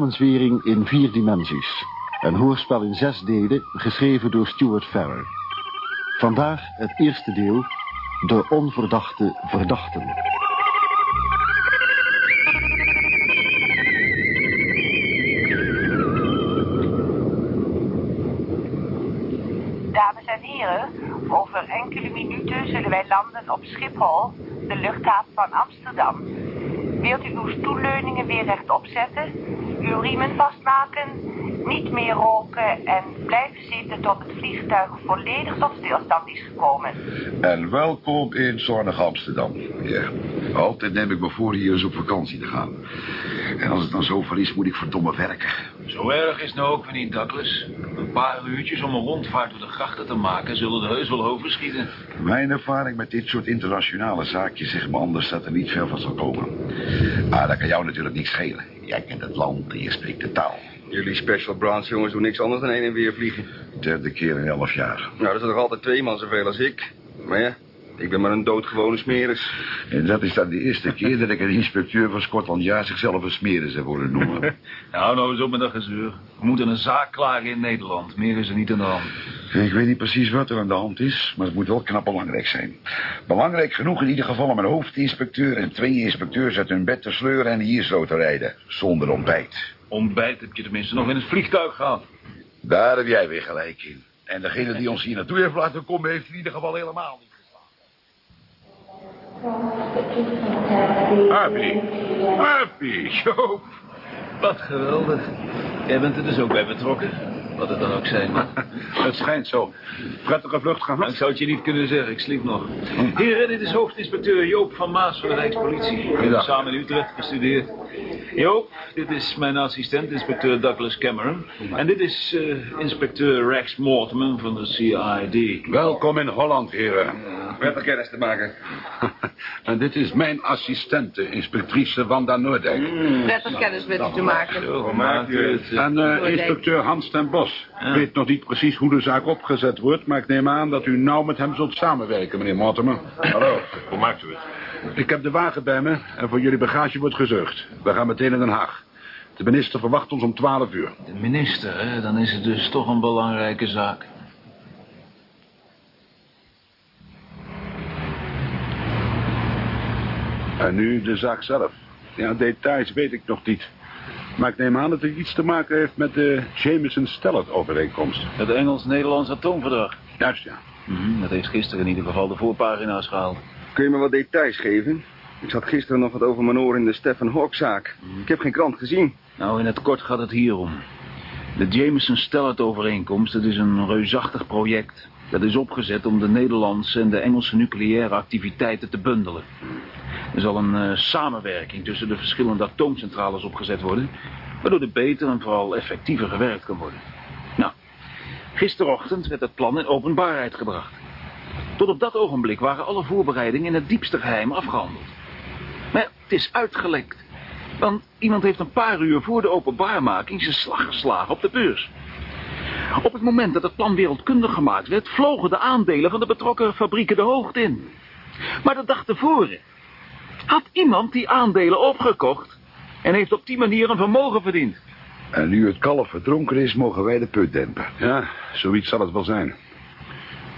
Samenzwering in vier dimensies. Een hoorspel in zes delen, geschreven door Stuart Farrer. Vandaag het eerste deel, De onverdachte verdachten. Dames en heren, over enkele minuten zullen wij landen op Schiphol, de luchthaven van Amsterdam. Wilt u uw stoelleuningen weer rechtop zetten, uw riemen vastmaken, niet meer roken en blijven zitten tot het vliegtuig volledig tot stilstand is gekomen. En welkom in zonnig Amsterdam. Ja, altijd neem ik me voor hier eens op vakantie te gaan. En als het dan zo is, moet ik verdomme werken. Zo erg is het nou ook weer niet, Douglas. Een paar uurtjes om een rondvaart door de grachten te maken... zullen de heus wel overschieten. Mijn ervaring met dit soort internationale zaakjes zegt me anders dat er niet veel van zal komen. Maar dat kan jou natuurlijk niet schelen. Jij kent het land en je spreekt de taal. Jullie special branch jongens doen niks anders dan heen en weer vliegen. Derde keer in elf jaar. Nou, dat is nog altijd twee man zoveel als ik. Maar ja, ik ben maar een doodgewone smeris. En dat is dan de eerste keer dat ik een inspecteur van Scotland Yard zichzelf een smeris heb horen noemen. Nou, nou eens op met dat gezeur. We moeten een zaak klagen in Nederland. Meer is er niet aan de hand. Ik weet niet precies wat er aan de hand is, maar het moet wel knap belangrijk zijn. Belangrijk genoeg in ieder geval om een hoofdinspecteur en twee inspecteurs uit hun bed te sleuren en hier zo te rijden. Zonder ontbijt. Ontbijt heb je tenminste nog in het vliegtuig gehad. Daar heb jij weer gelijk in. En degene die ons hier naartoe heeft laten komen, heeft in ieder geval helemaal niet geslaagd. Harpy. Harpy, Joop. Wat geweldig. Jij bent er dus ook bij betrokken. Wat het dan ook zijn. Het schijnt zo. Prettige vlucht gaan. Ik zou het je niet kunnen zeggen, ik sliep nog. Heren, dit is hoofdinspecteur Joop van Maas van de Rijkspolitie. We hebben samen in Utrecht gestudeerd. Joop, dit is mijn assistent, inspecteur Douglas Cameron. En dit is uh, inspecteur Rex Mortimer van de CID. Welkom in Holland, heren. Prettig kennis te maken. en dit is mijn assistente, inspectrice Wanda Noordijk. Mm. Prettig kennis met u te maken. Zo, maakt u het. En uh, inspecteur Hans ten Bos. Ik weet nog niet precies hoe de zaak opgezet wordt... maar ik neem aan dat u nauw met hem zult samenwerken, meneer Mortimer. Hallo, hoe maakt u het? Ik heb de wagen bij me en voor jullie bagage wordt gezorgd. We gaan meteen naar Den Haag. De minister verwacht ons om 12 uur. De minister, hè? Dan is het dus toch een belangrijke zaak. En nu de zaak zelf. Ja, details weet ik nog niet. Maar ik neem aan dat het iets te maken heeft met de Jameson-Stellert-overeenkomst. Het Engels-Nederlands atoomverdrag. Juist, ja. Mm, dat heeft gisteren in ieder geval de voorpagina's gehaald. Kun je me wat details geven? Ik zat gisteren nog wat over mijn oor in de Stephen Hawk-zaak. Ik heb geen krant gezien. Nou, in het kort gaat het hier om. De Jameson-Stellert-overeenkomst, dat is een reusachtig project. Dat is opgezet om de Nederlandse en de Engelse nucleaire activiteiten te bundelen. Er zal een uh, samenwerking tussen de verschillende atoomcentrales opgezet worden... waardoor er beter en vooral effectiever gewerkt kan worden. Nou, gisterochtend werd het plan in openbaarheid gebracht. Tot op dat ogenblik waren alle voorbereidingen in het diepste geheim afgehandeld. Maar het is uitgelekt. Want iemand heeft een paar uur voor de openbaarmaking zijn slag geslagen op de beurs. Op het moment dat het plan wereldkundig gemaakt werd... vlogen de aandelen van de betrokken fabrieken de hoogte in. Maar de dag tevoren had iemand die aandelen opgekocht... en heeft op die manier een vermogen verdiend. En nu het kalf verdronken is, mogen wij de put dempen. Ja, zoiets zal het wel zijn.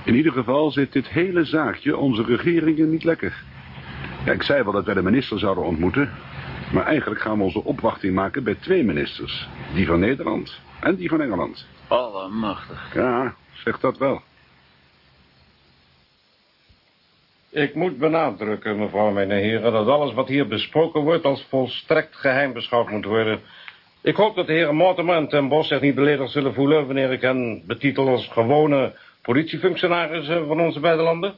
In ieder geval zit dit hele zaakje onze regeringen niet lekker. Ja, ik zei wel dat wij de minister zouden ontmoeten... maar eigenlijk gaan we onze opwachting maken bij twee ministers. Die van Nederland en die van Engeland. Allemachtig. Ja, zeg dat wel. Ik moet benadrukken, mevrouw en heren, dat alles wat hier besproken wordt als volstrekt geheim beschouwd moet worden. Ik hoop dat de heren Mortimer en Ten Bos zich niet beledigd zullen voelen wanneer ik hen betitel als gewone politiefunctionarissen van onze beide landen.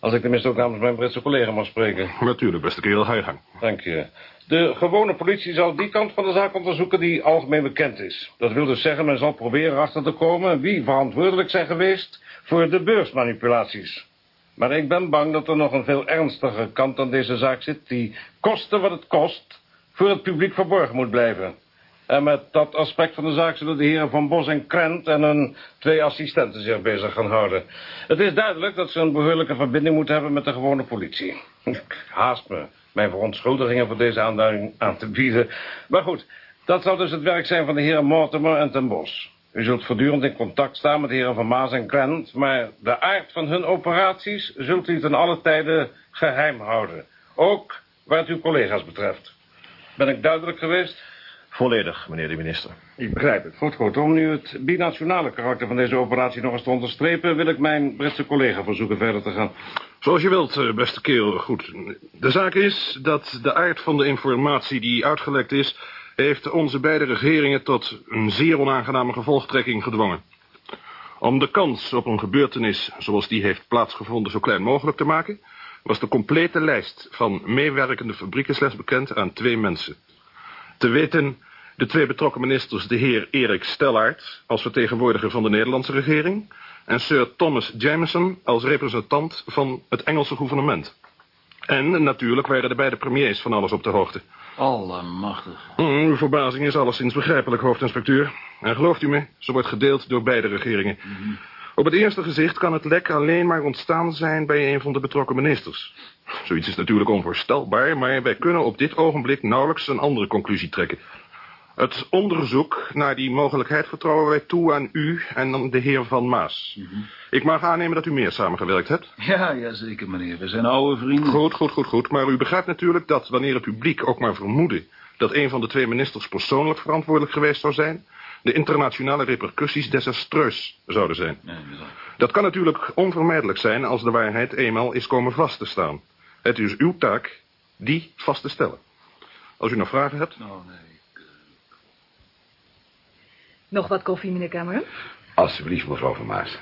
Als ik tenminste ook namens mijn Britse collega mag spreken. Natuurlijk, beste kerel, ga je gang. Dank je. De gewone politie zal die kant van de zaak onderzoeken die algemeen bekend is. Dat wil dus zeggen, men zal proberen achter te komen wie verantwoordelijk zijn geweest voor de beursmanipulaties. Maar ik ben bang dat er nog een veel ernstiger kant aan deze zaak zit... die, koste wat het kost, voor het publiek verborgen moet blijven. En met dat aspect van de zaak zullen de heren Van Bos en Krent... en hun twee assistenten zich bezig gaan houden. Het is duidelijk dat ze een behoorlijke verbinding moeten hebben met de gewone politie. Ik haast me mijn verontschuldigingen voor deze aanduiding aan te bieden. Maar goed, Dat zal dus het werk zijn van de heren Mortimer en Ten Bos. U zult voortdurend in contact staan met de heren Van Maas en Grant... maar de aard van hun operaties zult u ten alle tijde geheim houden. Ook het uw collega's betreft. Ben ik duidelijk geweest? Volledig, meneer de minister. Ik begrijp het. Goed, goed. Om nu het binationale karakter van deze operatie nog eens te onderstrepen... wil ik mijn Britse collega verzoeken verder te gaan. Zoals je wilt, eh, beste kerel. Goed. De zaak is dat de aard van de informatie die uitgelekt is... heeft onze beide regeringen tot een zeer onaangename gevolgtrekking gedwongen. Om de kans op een gebeurtenis zoals die heeft plaatsgevonden zo klein mogelijk te maken... was de complete lijst van meewerkende fabrieken slechts bekend aan twee mensen. Te weten de twee betrokken ministers, de heer Erik Stellaert... als vertegenwoordiger van de Nederlandse regering... en Sir Thomas Jameson als representant van het Engelse gouvernement. En natuurlijk waren de beide premiers van alles op de hoogte. Allemachtig. Mm, uw verbazing is alleszins begrijpelijk, hoofdinspecteur. En gelooft u me, ze wordt gedeeld door beide regeringen. Op het eerste gezicht kan het lek alleen maar ontstaan zijn bij een van de betrokken ministers. Zoiets is natuurlijk onvoorstelbaar, maar wij kunnen op dit ogenblik nauwelijks een andere conclusie trekken. Het onderzoek naar die mogelijkheid vertrouwen wij toe aan u en aan de heer Van Maas. Ik mag aannemen dat u meer samengewerkt hebt. Ja, ja, zeker, meneer. We zijn oude vrienden. Goed, goed, goed, goed. Maar u begrijpt natuurlijk dat wanneer het publiek ook maar vermoedde... dat een van de twee ministers persoonlijk verantwoordelijk geweest zou zijn... de internationale repercussies desastreus zouden zijn. Nee, inderdaad. Dat kan natuurlijk onvermijdelijk zijn als de waarheid eenmaal is komen vast te staan. Het is uw taak die vast te stellen. Als u nog vragen hebt... Nou, nee. Nog wat koffie, meneer Cameron? Alsjeblieft, mevrouw Van Maas.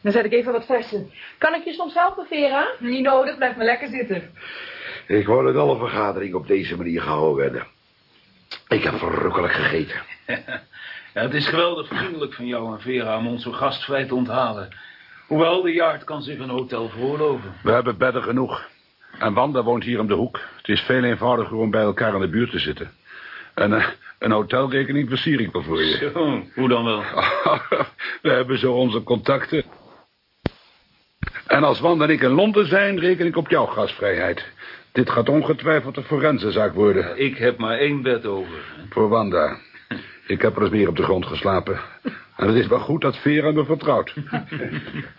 Dan zet ik even wat versen. Kan ik je soms helpen, Vera? Niet nodig, blijf maar lekker zitten. Ik wou dat alle vergaderingen op deze manier gehouden werden. Ik heb verrukkelijk gegeten. Ja, het is geweldig vriendelijk van jou en Vera om ons zo gastvrij te onthalen. Hoewel, de Jaard kan zich een hotel veroorloven. We hebben bedden genoeg. En Wanda woont hier om de hoek. Het is veel eenvoudiger om bij elkaar in de buurt te zitten. En eh, een hotelrekening versier ik wel voor je. Zo, hoe dan wel? We hebben zo onze contacten. En als Wanda en ik in Londen zijn, reken ik op jouw gastvrijheid. Dit gaat ongetwijfeld een forensenzaak worden. Ik heb maar één bed over. Voor Wanda. Ik heb er eens meer op de grond geslapen. En het is wel goed dat Vera me vertrouwt.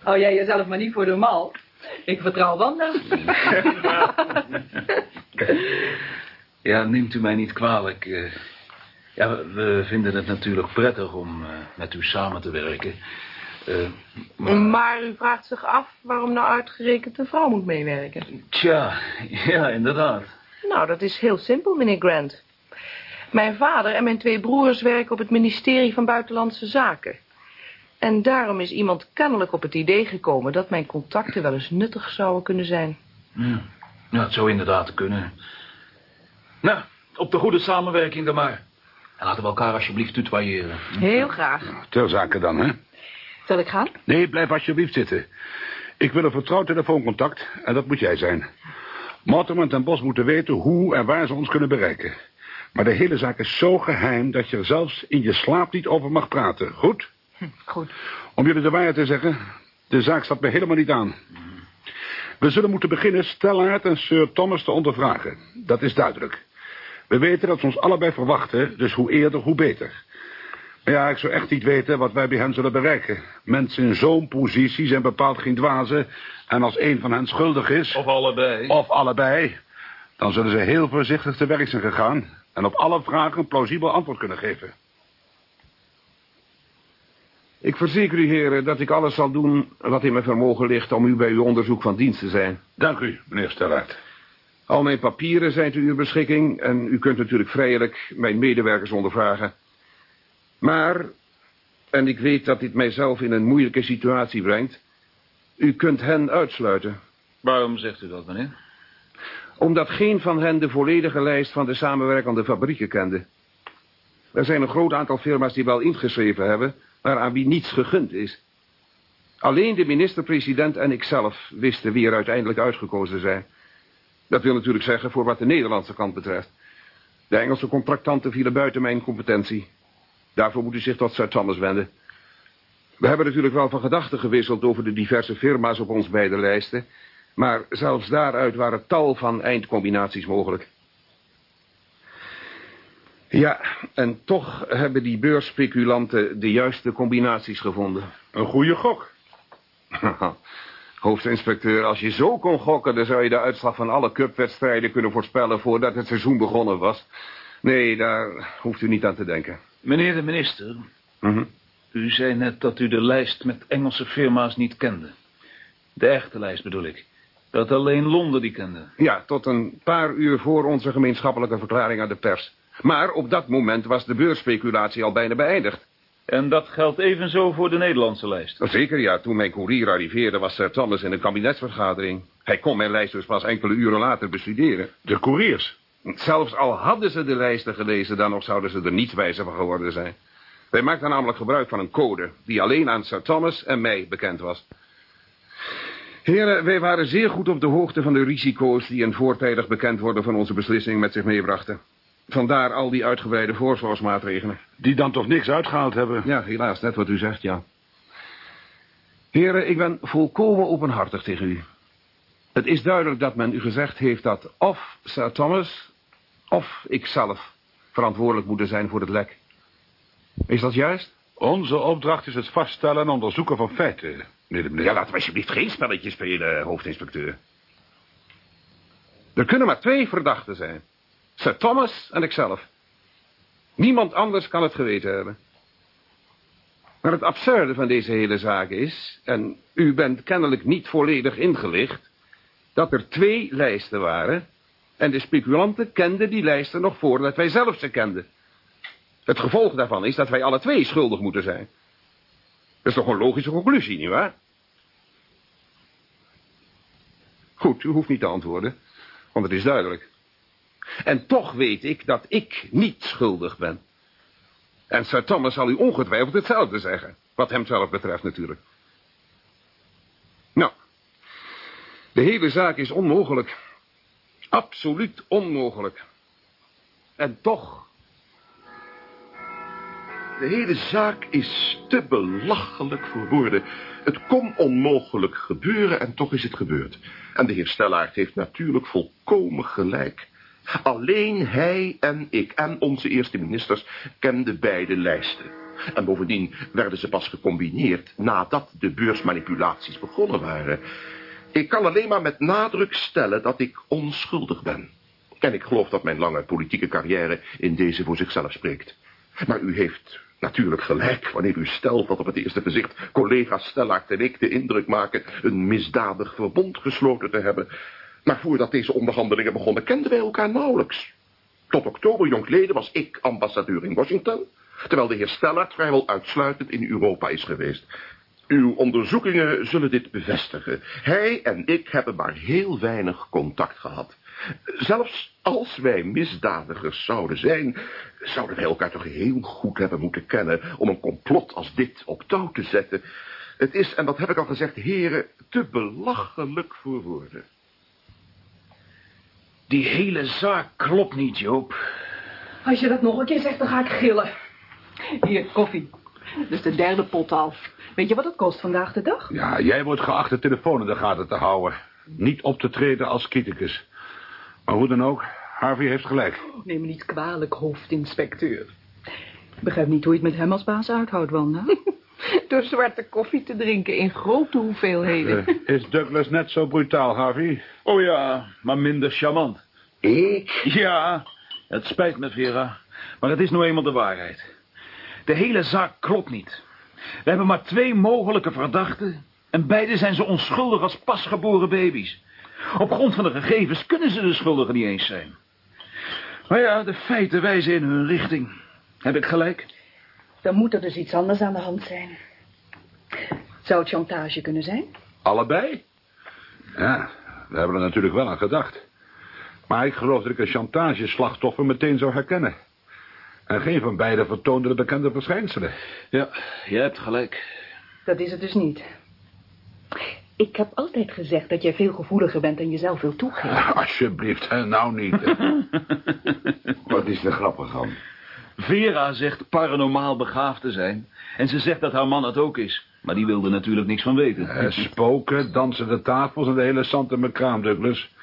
Hou jij jezelf maar niet voor de mal. Ik vertrouw Wanda. Ja, neemt u mij niet kwalijk. eh. ja, we vinden het natuurlijk prettig om eh, met u samen te werken. Eh, maar, Maar u vraagt zich af waarom nou uitgerekend een vrouw moet meewerken. tja, ja, inderdaad. Nou, dat is heel simpel, meneer Grant. Mijn vader en mijn twee broers werken op het ministerie van Buitenlandse Zaken. En daarom is iemand kennelijk op het idee gekomen dat mijn contacten wel eens nuttig zouden kunnen zijn. Ja, ja het zou inderdaad kunnen. Nou, op de goede samenwerking dan maar. En laten we elkaar alsjeblieft tutoyeren. Heel graag. Ter zake dan, hè? Zal ik gaan? Nee, blijf alsjeblieft zitten. Ik wil een vertrouwd telefooncontact en dat moet jij zijn. Mortimer en Bos moeten weten hoe en waar ze ons kunnen bereiken. Maar de hele zaak is zo geheim dat je er zelfs in je slaap niet over mag praten. Goed? Goed. Om jullie de waarheid te zeggen, de zaak staat me helemaal niet aan. We zullen moeten beginnen Stellaert en Sir Thomas te ondervragen. Dat is duidelijk. We weten dat ze ons allebei verwachten, dus hoe eerder, hoe beter. Ja, ik zou echt niet weten wat wij bij hen zullen bereiken. Mensen in zo'n positie zijn bepaald geen dwazen... en als een van hen schuldig is... Of allebei. Of allebei... dan zullen ze heel voorzichtig te werk zijn gegaan... en op alle vragen een plausibel antwoord kunnen geven. Ik verzeker u, heren, dat ik alles zal doen wat in mijn vermogen ligt om u bij uw onderzoek van dienst te zijn. Dank u, meneer Stellaert. Al mijn papieren zijn te uw beschikking en u kunt natuurlijk vrijelijk mijn medewerkers ondervragen. Maar, en ik weet dat dit mijzelf in een moeilijke situatie brengt, u kunt hen uitsluiten. Waarom zegt u dat, meneer? Omdat geen van hen de volledige lijst van de samenwerkende fabrieken kende. Er zijn een groot aantal firma's die wel ingeschreven hebben, maar aan wie niets gegund is. Alleen de minister-president en ikzelf wisten wie er uiteindelijk uitgekozen zijn. Dat wil natuurlijk zeggen voor wat de Nederlandse kant betreft. De Engelse contractanten vielen buiten mijn competentie. Daarvoor moet u zich tot Sir Thomas wenden. We hebben natuurlijk wel van gedachten gewisseld over de diverse firma's op ons beide lijsten. Maar zelfs daaruit waren tal van eindcombinaties mogelijk. Ja, en toch hebben die beursspeculanten de juiste combinaties gevonden. Een goede gok. Hoofdinspecteur, als je zo kon gokken... dan zou je de uitslag van alle cupwedstrijden kunnen voorspellen... voordat het seizoen begonnen was. Nee, daar hoeft u niet aan te denken. Meneer de minister, Mhm. u zei net dat u de lijst met Engelse firma's niet kende. De echte lijst bedoel ik. Dat alleen Londen die kende. Ja, tot een paar uur voor onze gemeenschappelijke verklaring aan de pers. Maar op dat moment was de beursspeculatie al bijna beëindigd. En dat geldt evenzo voor de Nederlandse lijst. Zeker ja, toen mijn koerier arriveerde was Sir Thomas in een kabinetsvergadering. Hij kon mijn lijst dus pas enkele uren later bestuderen. De couriers. Zelfs al hadden ze de lijsten gelezen, dan nog zouden ze er niet wijzer van geworden zijn. Wij maakten namelijk gebruik van een code die alleen aan Sir Thomas en mij bekend was. Heren, wij waren zeer goed op de hoogte van de risico's die een voortijdig bekend worden van onze beslissing met zich meebrachten. Vandaar al die uitgebreide voorzorgsmaatregelen. Die dan toch niks uitgehaald hebben. Ja, helaas, net wat u zegt, ja. Heren, ik ben volkomen openhartig tegen u. Het is duidelijk dat men u gezegd heeft dat of Sir Thomas of ikzelf verantwoordelijk moeten zijn voor het lek. Is dat juist? Onze opdracht is het vaststellen en onderzoeken van feiten, meneer de minister. Ja, laten we alsjeblieft geen spelletje spelen, hoofdinspecteur. Er kunnen maar twee verdachten zijn. Sir Thomas en ikzelf. Niemand anders kan het geweten hebben. Maar het absurde van deze hele zaak is, en u bent kennelijk niet volledig ingelicht, dat er twee lijsten waren en de speculanten kenden die lijsten nog voordat wij zelf ze kenden. Het gevolg daarvan is dat wij alle twee schuldig moeten zijn. Dat is toch een logische conclusie, nietwaar? Goed, u hoeft niet te antwoorden, want het is duidelijk. En toch weet ik dat ik niet schuldig ben. En Sir zal u ongetwijfeld hetzelfde zeggen. Wat hem zelf betreft natuurlijk. Nou, de hele zaak is onmogelijk. Absoluut onmogelijk. En toch... De hele zaak is te belachelijk voor woorden. Het kon onmogelijk gebeuren en toch is het gebeurd. En de heer Stellaert heeft natuurlijk volkomen gelijk. Alleen hij en ik en onze eerste ministers kenden beide lijsten. En bovendien werden ze pas gecombineerd nadat de beursmanipulaties begonnen waren. Ik kan alleen maar met nadruk stellen dat ik onschuldig ben. En ik geloof dat mijn lange politieke carrière in deze voor zichzelf spreekt. Maar u heeft natuurlijk gelijk wanneer u stelt dat op het eerste gezicht collega Stellaert en ik de indruk maken een misdadig verbond gesloten te hebben. Maar voordat deze onderhandelingen begonnen kenden wij elkaar nauwelijks. Tot oktober jongleden was ik ambassadeur in Washington, terwijl de heer Stellaert vrijwel uitsluitend in Europa is geweest. Uw onderzoekingen zullen dit bevestigen. Hij en ik hebben maar heel weinig contact gehad. Zelfs als wij misdadigers zouden zijn, zouden wij elkaar toch heel goed hebben moeten kennen om een complot als dit op touw te zetten. Het is, en dat heb ik al gezegd, heren, te belachelijk voor woorden. Die hele zaak klopt niet, Joop. Als je dat nog een keer zegt, dan ga ik gillen. Hier, koffie. Is de derde pot al. Weet je wat het kost vandaag de dag? Ja, jij wordt geacht de telefoon in de gaten te houden. Niet op te treden als criticus. Maar hoe dan ook, Harvey heeft gelijk. Neem me niet kwalijk, hoofdinspecteur. Ik begrijp niet hoe je het met hem als baas uithoudt, Wanda. Door zwarte koffie te drinken in grote hoeveelheden. Eh, is Douglas net zo brutaal, Harvey? Oh ja, maar minder charmant. Ik? Ja, het spijt me, Vera. Maar het is nou eenmaal de waarheid. De hele zaak klopt niet. We hebben maar twee mogelijke verdachten... en beide zijn zo onschuldig als pasgeboren baby's. Op grond van de gegevens kunnen ze de schuldigen niet eens zijn. Maar ja, de feiten wijzen in hun richting. Heb ik gelijk? Dan moet er dus iets anders aan de hand zijn. Zou het chantage kunnen zijn? Allebei? Ja, we hebben er natuurlijk wel aan gedacht. Maar ik geloof dat ik een chantageslachtoffer meteen zou herkennen. En geen van beiden vertoonde de bekende verschijnselen. Ja, je hebt gelijk. Dat is het dus niet. Ik heb altijd gezegd dat jij veel gevoeliger bent en jezelf wil toegeven. Alsjeblieft, hè, nou niet. Wat is er grappig aan? Vera zegt paranormaal begaafd te zijn. En ze zegt dat haar man het ook is. Maar die wilde natuurlijk niks van weten. Eh, spoken, dansen de tafels en de hele Santa Kraam, Douglas.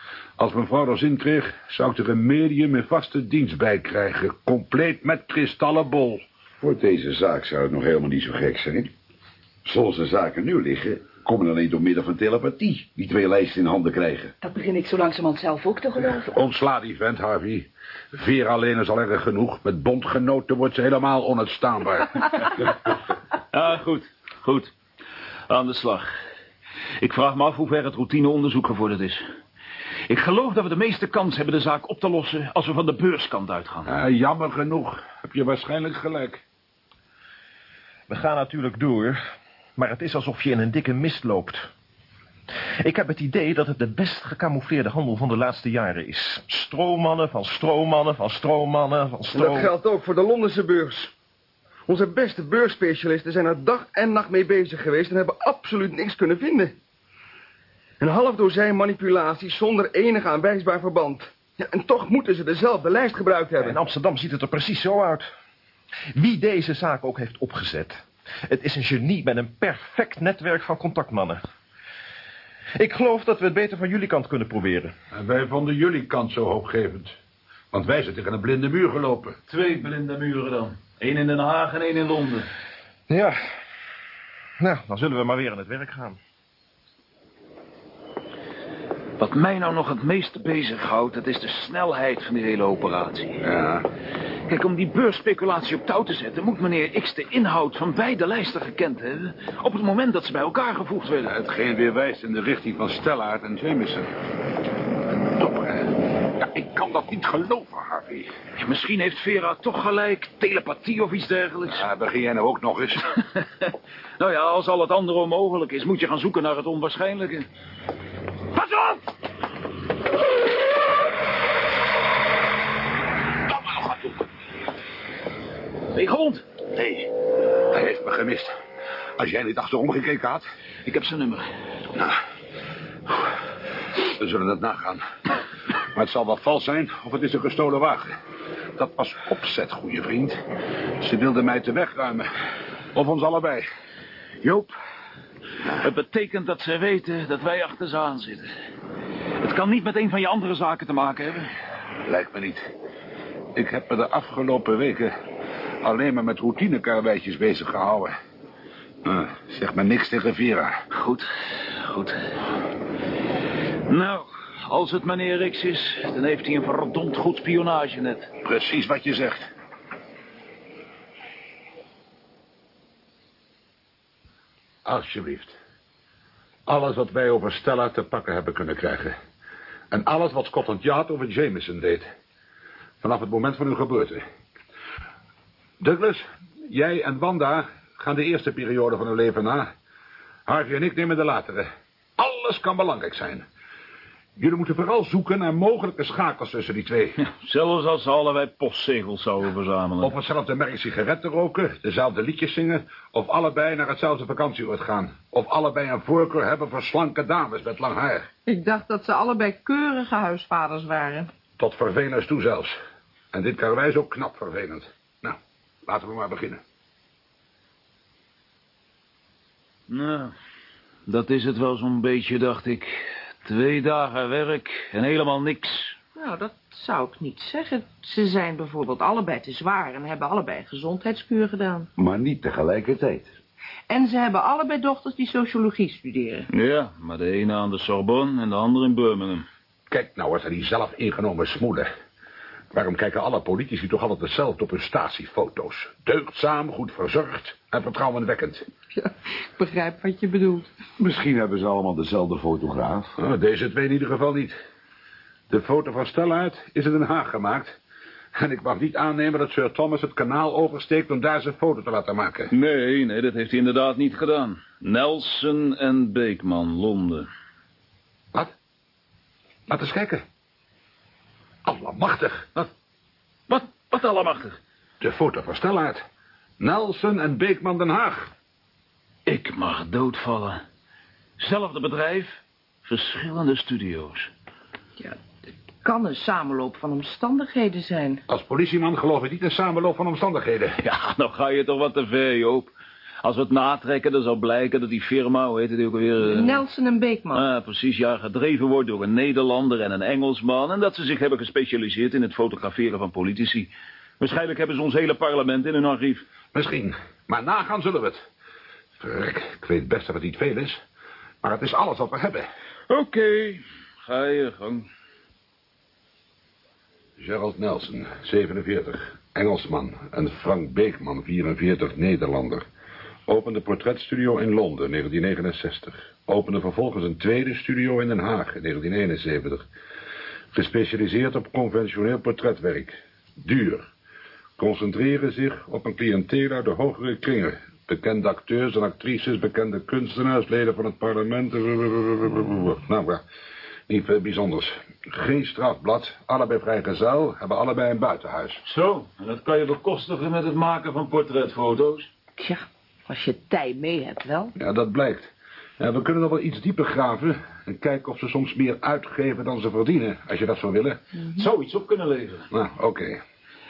Als mevrouw er zin kreeg, zou ik er een medium in vaste dienst bij krijgen. Compleet met kristallen bol. Voor deze zaak zou het nog helemaal niet zo gek zijn. Zoals de zaken nu liggen, komen alleen door middel van telepathie die twee lijsten in handen krijgen. Dat begin ik zo langzamerhand zelf ook te geloven. Ontsla die vent, Harvey. Veer alleen is al erg genoeg. Met bondgenoten wordt ze helemaal onuitstaanbaar. Ja, goed, goed. Aan de slag. Ik vraag me af hoe ver het routineonderzoek gevorderd is. Ik geloof dat we de meeste kans hebben de zaak op te lossen als we van de beurskant uitgaan. Ja, jammer genoeg. Heb je waarschijnlijk gelijk. We gaan natuurlijk door, maar het is alsof je in een dikke mist loopt. Ik heb het idee dat het de best gecamoufleerde handel van de laatste jaren is. Stroommannen van stroommannen van stroommannen van En stroom... dat geldt ook voor de Londense beurs. Onze beste beursspecialisten zijn er dag en nacht mee bezig geweest... en hebben absoluut niks kunnen vinden. Een half dozijn manipulaties zonder enig aanwijsbaar verband. Ja, en toch moeten ze dezelfde lijst gebruikt hebben. In Amsterdam ziet het er precies zo uit. Wie deze zaak ook heeft opgezet. Het is een genie met een perfect netwerk van contactmannen. Ik geloof dat we het beter van jullie kant kunnen proberen. En wij vonden jullie kant zo hoopgevend. Want wij zijn tegen een blinde muur gelopen. Twee blinde muren dan. Eén in Den Haag en één in Londen. Ja. Nou, dan zullen we maar weer aan het werk gaan. Wat mij nou nog het meeste bezighoudt, dat is de snelheid van die hele operatie. Ja. Kijk, om die beursspeculatie op touw te zetten... moet meneer X de inhoud van beide lijsten gekend hebben... op het moment dat ze bij elkaar gevoegd werden. Hetgeen weer wijst in de richting van Stellaert en Jameson. Toch, hè? Ja, ik kan dat niet geloven, Harvey. Ja, misschien heeft Vera toch gelijk, telepathie of iets dergelijks. Ja, begin jij nou ook nog eens? nou ja, als al het andere onmogelijk is... moet je gaan zoeken naar het onwaarschijnlijke. Pas op! Ben je gewond? Nee, hij heeft me gemist. Als jij niet achterom gekeken had... Ik heb zijn nummer. Nou, we zullen het nagaan. Maar het zal wel vals zijn of het is een gestolen wagen. Dat was opzet, goede vriend. Ze wilden mij te wegruimen. Of ons allebei. Joop, het betekent dat ze weten dat wij achter ze aan zitten. Het kan niet met een van je andere zaken te maken hebben. Lijkt me niet. Ik heb me de afgelopen weken alleen maar met routinekarweitjes bezig gehouden. Eh, zeg maar niks tegen Vera. Goed, goed. Nou, als het meneer X is, dan heeft hij een verdomd goed spionagenet. Precies wat je zegt. Alsjeblieft. Alles wat wij over Stella te pakken hebben kunnen krijgen. En alles wat Scotland Yard over Jameson deed. Vanaf het moment van uw geboorte. Douglas, jij en Wanda gaan de eerste periode van uw leven na. Harvey en ik nemen de latere. Alles kan belangrijk zijn. Jullie moeten vooral zoeken naar mogelijke schakels tussen die twee. Zelfs als ze allebei postzegels zouden verzamelen. Of hetzelfde merk sigaretten roken, dezelfde liedjes zingen... of allebei naar hetzelfde vakantieoord gaan. Of allebei een voorkeur hebben voor slanke dames met lang haar. Ik dacht dat ze allebei keurige huisvaders waren. Tot vervelens toe zelfs. En dit karwei is ook knap vervelend. Nou, laten we maar beginnen. Nou, dat is het wel zo'n beetje, dacht ik. Twee dagen werk en helemaal niks. Nou, dat zou ik niet zeggen. Ze zijn bijvoorbeeld allebei te zwaar en hebben allebei een gezondheidskuur gedaan. Maar niet tegelijkertijd. En ze hebben allebei dochters die sociologie studeren. Ja, maar de ene aan de Sorbonne en de andere in Birmingham. Kijk nou eens naar die zelf ingenomen smoelen. Waarom kijken alle politici toch altijd hetzelfde op hun statiefoto's? Deugdzaam, goed verzorgd en vertrouwenwekkend. Ja, ik begrijp wat je bedoelt. Misschien hebben ze allemaal dezelfde fotograaf. Nou, deze twee in ieder geval niet. De foto van Stellaert is in Den Haag gemaakt. En ik mag niet aannemen dat Sir Thomas het kanaal oversteekt om daar zijn foto te laten maken. Nee, nee, dat heeft hij inderdaad niet gedaan. Nelson en Beekman, Londen. Wat? Laat eens kijken. Allemachtig. Wat? Wat? Wat allemachtig? De foto van Stellaert. Nelson en Beekman Den Haag. Ik mag doodvallen. Zelfde bedrijf, verschillende studio's. Ja, het kan een samenloop van omstandigheden zijn. Als politieman geloof ik niet een samenloop van omstandigheden. Ja, nou ga je toch wat te ver, Joop. Als we het natrekken, dan zal blijken dat die firma, hoe heet het ook alweer? eh, Nelson en Beekman. Ah, precies, ja, gedreven wordt door een Nederlander en een Engelsman... en dat ze zich hebben gespecialiseerd in het fotograferen van politici. Waarschijnlijk hebben ze ons hele parlement in hun archief. Misschien, maar nagaan zullen we het. Verrek, ik weet best dat het niet veel is, maar het is alles wat we hebben. Oké, ga je gang. Gerald Nelson, 47, Engelsman. En Frank Beekman, 44, Nederlander. Opende portretstudio in Londen, 1969. Opende vervolgens een tweede studio in Den Haag, in 1971. Gespecialiseerd op conventioneel portretwerk. Duur. Concentreren zich op een cliënteel uit de hogere kringen. Bekende acteurs en actrices, bekende kunstenaars, leden van het parlement. Nou, ja, niet veel bijzonders. Geen strafblad, allebei vrijgezel, hebben allebei een buitenhuis. Zo, en dat kan je bekostigen met het maken van portretfoto's? Tja, als je tij mee hebt wel. Ja, dat blijkt. Ja, we kunnen nog wel iets dieper graven en kijken of ze soms meer uitgeven dan ze verdienen, als je dat zou willen. Zou iets op kunnen leveren. Nou, oké.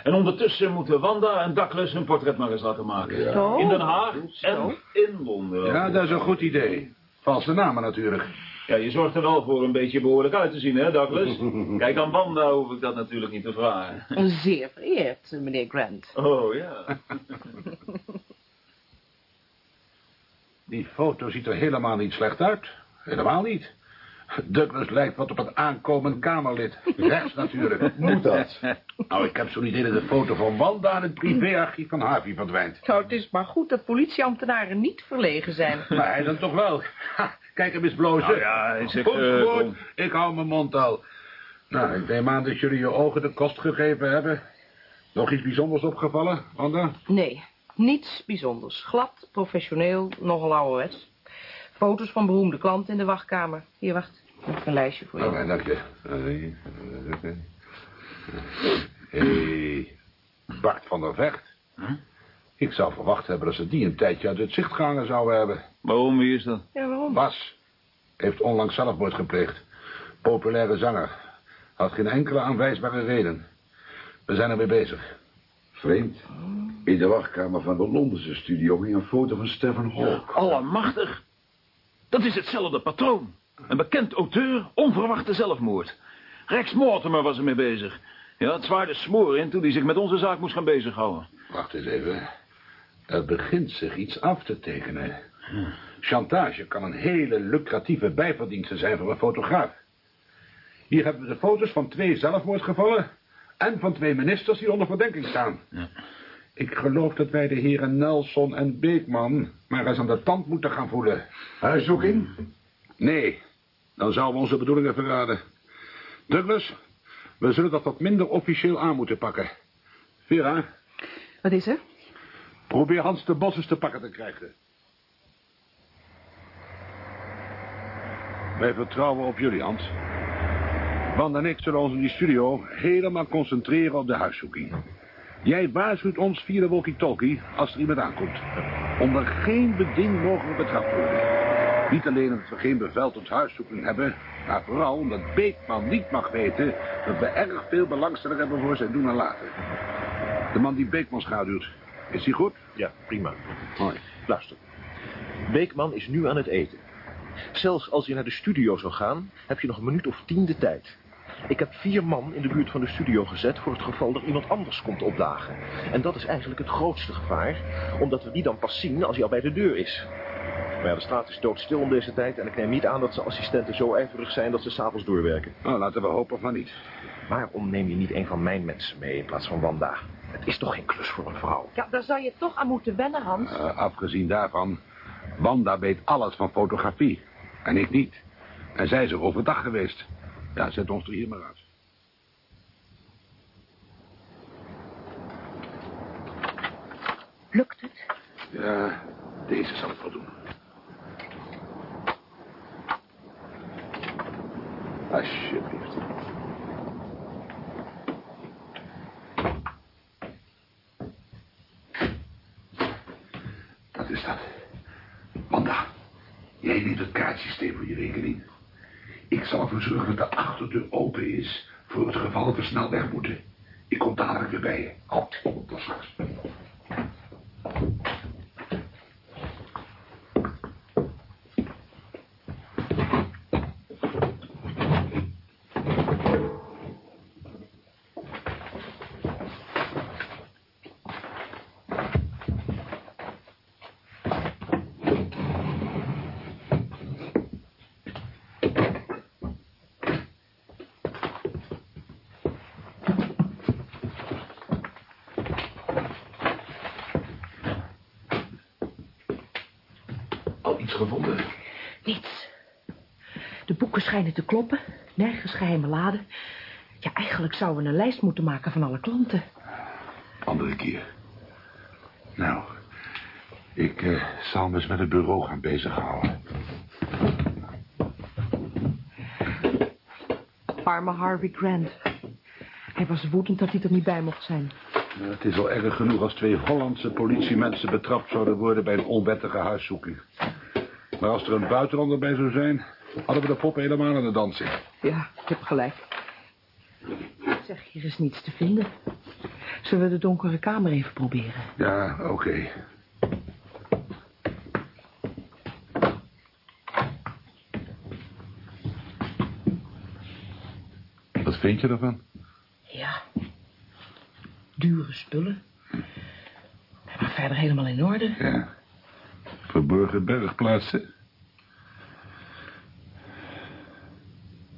En ondertussen moeten Wanda en Douglas hun portret maar eens laten maken. Zo. In Den Haag en in Londen. Ja, dat is een goed idee. Valse namen natuurlijk. Ja, je zorgt er wel voor een beetje behoorlijk uit te zien, hè, Douglas? Kijk, aan Wanda hoef ik dat natuurlijk niet te vragen. Zeer vereerd, meneer Grant. Oh, ja. Die foto ziet er helemaal niet slecht uit. Helemaal niet. Douglas lijkt wat op een aankomend Kamerlid. Rechts natuurlijk. Moet dat? Nou, ik heb zo'n idee dat de foto van Wanda in het privéarchief van Harvey verdwijnt. Nou, het is maar goed dat politieambtenaren niet verlegen zijn. Maar hij dan toch wel. Ha, kijk hem eens blozen. Nou ja, ik zeg, Goed eh, kom. ik hou mijn mond al. Nou, ik neem aan dat jullie je ogen de kost gegeven hebben. Nog iets bijzonders opgevallen, Wanda? Nee, niets bijzonders. Glad, professioneel, nogal ouderwets. Foto's van beroemde klanten in de wachtkamer. Hier, wacht. Ik heb een lijstje voor je. Oké, dank je. Hé, Bart van der Vecht. Ik zou verwacht hebben dat ze die een tijdje uit het zicht gehangen zouden hebben. Waarom, wie is dat? Ja, waarom? Bas heeft onlangs zelfmoord gepleegd. Populaire zanger. Had geen enkele aanwijsbare reden. We zijn ermee bezig. Vreemd. In de wachtkamer van de Londense studio hing een foto van Stephen Hawke. Allemachtig. Dat is hetzelfde patroon. Een bekend auteur, onverwachte zelfmoord. Rex Mortimer was ermee bezig. Ja, het zwaarde smoor in toen hij zich met onze zaak moest gaan bezighouden. Wacht eens even. Er begint zich iets af te tekenen. Chantage kan een hele lucratieve bijverdienste zijn voor een fotograaf. Hier hebben we de foto's van twee zelfmoordgevallen... en van twee ministers die onder verdenking staan. Ik geloof dat wij de heren Nelson en Beekman... maar eens aan de tand moeten gaan voelen. Huiszoeking? Nee, dan zouden we onze bedoelingen verraden. Douglas, we zullen dat wat minder officieel aan moeten pakken. Vera, Wat is er? probeer Hans de Bos eens te pakken te krijgen. Wij vertrouwen op jullie, Hans. Wanda en ik zullen ons in die studio helemaal concentreren op de huiszoeking. Jij waarschuwt ons via de walkie-talkie als er iemand aankomt. Onder geen beding mogen we betrapt worden. Niet alleen omdat we geen bevel tot huiszoeking hebben... maar vooral omdat Beekman niet mag weten... dat we erg veel belangstelling hebben voor zijn doen en laten. De man die Beekman schaduwt, is hij goed? Ja, prima. Mooi. Luister. Beekman is nu aan het eten. Zelfs als je naar de studio zou gaan, heb je nog een minuut of tien de tijd. Ik heb vier man in de buurt van de studio gezet voor het geval dat iemand anders komt opdagen. En dat is eigenlijk het grootste gevaar, omdat we die dan pas zien als hij al bij de deur is. Maar ja, de straat is doodstil om deze tijd en ik neem niet aan dat zijn assistenten zo ijverig zijn dat ze s'avonds doorwerken. Nou, laten we hopen van niet. Waarom neem je niet een van mijn mensen mee in plaats van Wanda? Het is toch geen klus voor een vrouw? Ja, daar zou je toch aan moeten wennen, Hans. Eh, afgezien daarvan, Wanda weet alles van fotografie. En ik niet. En zij is er overdag geweest. Ja, zet ons er hier maar uit. Lukt het? Ja, deze zal ik wel doen. Alsjeblieft. Wat is dat? Wanda, jij neemt het kaartsysteem voor je rekening. Ik zal ervoor zorgen dat de achterdeur open is... voor het geval dat we snel weg moeten. Ik kom dadelijk weer bij je. Goed, tot straks. iets gevonden? Niets. De boeken schijnen te kloppen. Nergens geheime laden. Ja, eigenlijk zouden we een lijst moeten maken van alle klanten. Andere keer. Nou, ik eh, zal me eens met het bureau gaan bezighouden. Arme Harvey Grant. Hij was woedend dat hij er niet bij mocht zijn. Ja, het is al erg genoeg als twee Hollandse politiemensen betrapt zouden worden bij een onwettige huiszoeking. Maar als er een buitenlander bij zou zijn, hadden we de pop helemaal aan de dans. Ja, ik heb gelijk. Zeg, hier is niets te vinden. Zullen we de donkere kamer even proberen? Ja, oké. Wat vind je ervan? Ja. Dure spullen. Maar verder helemaal in orde. Ja. Verborgen bergplaatsen.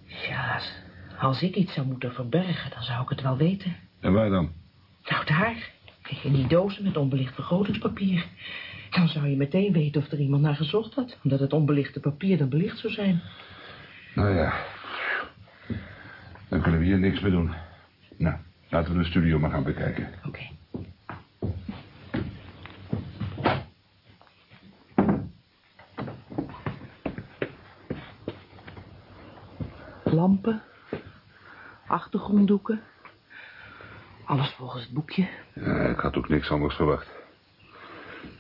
Ja, als- ik iets zou moeten verbergen, dan zou ik het wel weten. En waar dan? Nou, daar. In die dozen met onbelicht vergrotingspapier. Dan zou je meteen weten of er iemand naar gezocht had. Omdat het onbelichte papier dan belicht zou zijn. Nou ja. Dan kunnen we hier niks meer doen. Nou, laten we de studio maar gaan bekijken. Oké. Lampen. Achtergronddoeken. Alles volgens het boekje. Ja, ik had ook niks anders verwacht.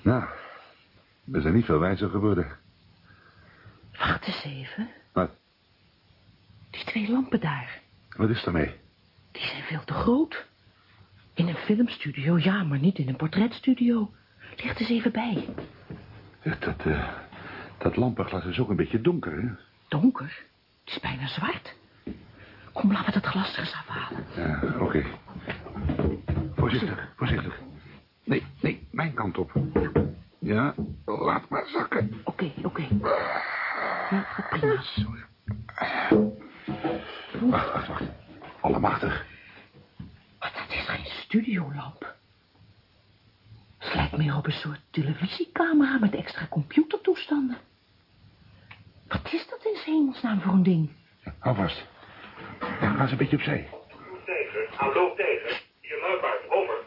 Nou, we zijn niet veel wijzer geworden. Wacht eens even. Wat? Die twee lampen daar. Wat is daarmee? Die zijn veel te groot. In een filmstudio, ja, maar niet in een portretstudio. Licht eens even bij. Dat, eh, dat lampenglas is ook een beetje donker, hè? Donker. Het is bijna zwart. Kom, laten we dat glas er eens afhalen. Ja, oké. Voorzichtig, voorzichtig. Nee, nee, mijn kant op. Ja, laat maar zakken. Oké, oké. Ja, gaat prima. Wacht, wacht, wacht. Allemachtig. Maar dat is geen studiolamp. Het lijkt meer op een soort televisiecamera met extra computertoestanden. Wat is dat in hemelsnaam voor een ding? Hou vast. Ja, ga eens een beetje opzij. Tijger, hallo Tijger. Hier Luipaard, over.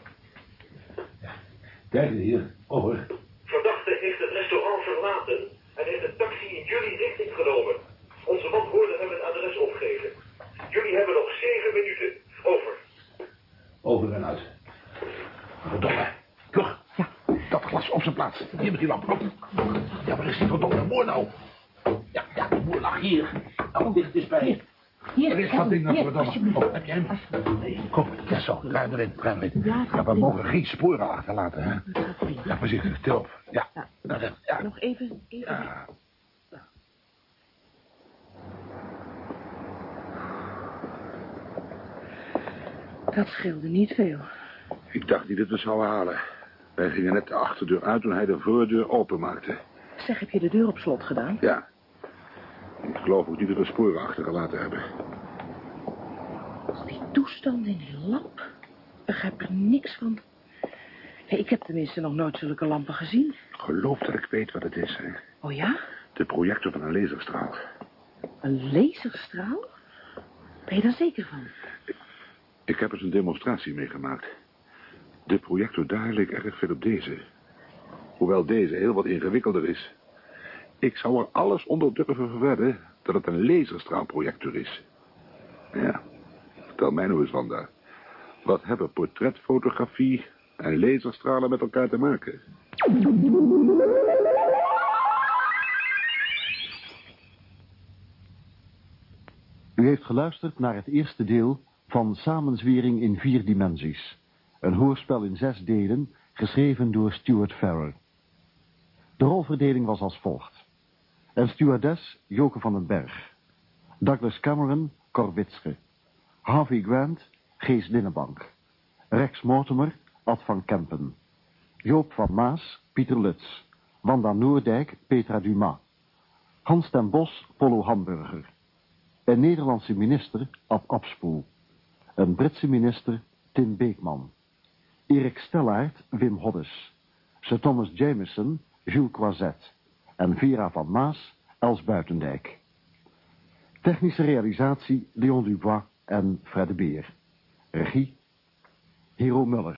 Kijk hier, over. Verdachte heeft het restaurant verlaten en heeft een taxi in jullie richting genomen. Onze man hoorde hem het adres opgeven. Jullie hebben nog zeven minuten. Over. Over en uit. Verdomme. Terug. Ja. Dat glas op zijn plaats. Hier met die lamp. Op. Ja, waar is die verdomme boer nou? Ja, ja, die boer lag hier. Nou, dicht is bij. Hier, Waar is dat ding hier, verdomme? alsjeblieft. Oh, heb je hem? Nee, kom. Ja, zo. Ruim erin, ruim erin. Ja, Ja, we mogen geen sporen achterlaten, hè? Dat. Ja, voorzichtig. Til op. Ja. Ja. Nog even, even. Ja. Dat scheelde niet veel. Ik dacht niet dat we zouden halen. Wij gingen net de achterdeur uit toen hij de voordeur openmaakte. Zeg, heb je de deur op slot gedaan? Ja. Ik geloof ook niet dat we sporen achtergelaten hebben. Die toestand in die lamp. Ik begrijp er niks van. Ik heb tenminste nog nooit zulke lampen gezien. Geloof dat ik weet wat het is, hè? Oh ja? De projector van een laserstraal. Een laserstraal? Ben je daar zeker van? Ik heb eens een demonstratie meegemaakt. De projector daar leek erg veel op deze. Hoewel deze heel wat ingewikkelder is. Ik zou er alles onder durven verwedden dat het een laserstraalprojector is. Ja, vertel mij nou eens, Wanda. Wat hebben portretfotografie en laserstralen met elkaar te maken? U heeft geluisterd naar het eerste deel van Samenzwering in vier dimensies. Een hoorspel in zes delen, geschreven door Stuart Farrer. De rolverdeling was als volgt. Een stewardess, Joke van den Berg. Douglas Cameron, Cor Witsche. Harvey Grant, Gees Dinnenbank. Rex Mortimer, Ad van Kempen. Joop van Maas, Pieter Lutz. Wanda Noordijk, Petra Dumas. Hans ten Bos, Polo Hamburger. Een Nederlandse minister, Ab Abspoel. Een Britse minister, Tim Beekman. Erik Stellaert, Wim Hoddes. Sir Thomas Jameson, Jules Croiset. En Vera van Maas, Els Buitendijk. Technische realisatie Leon Dubois en Fred de Beer. Regie Hero Muller.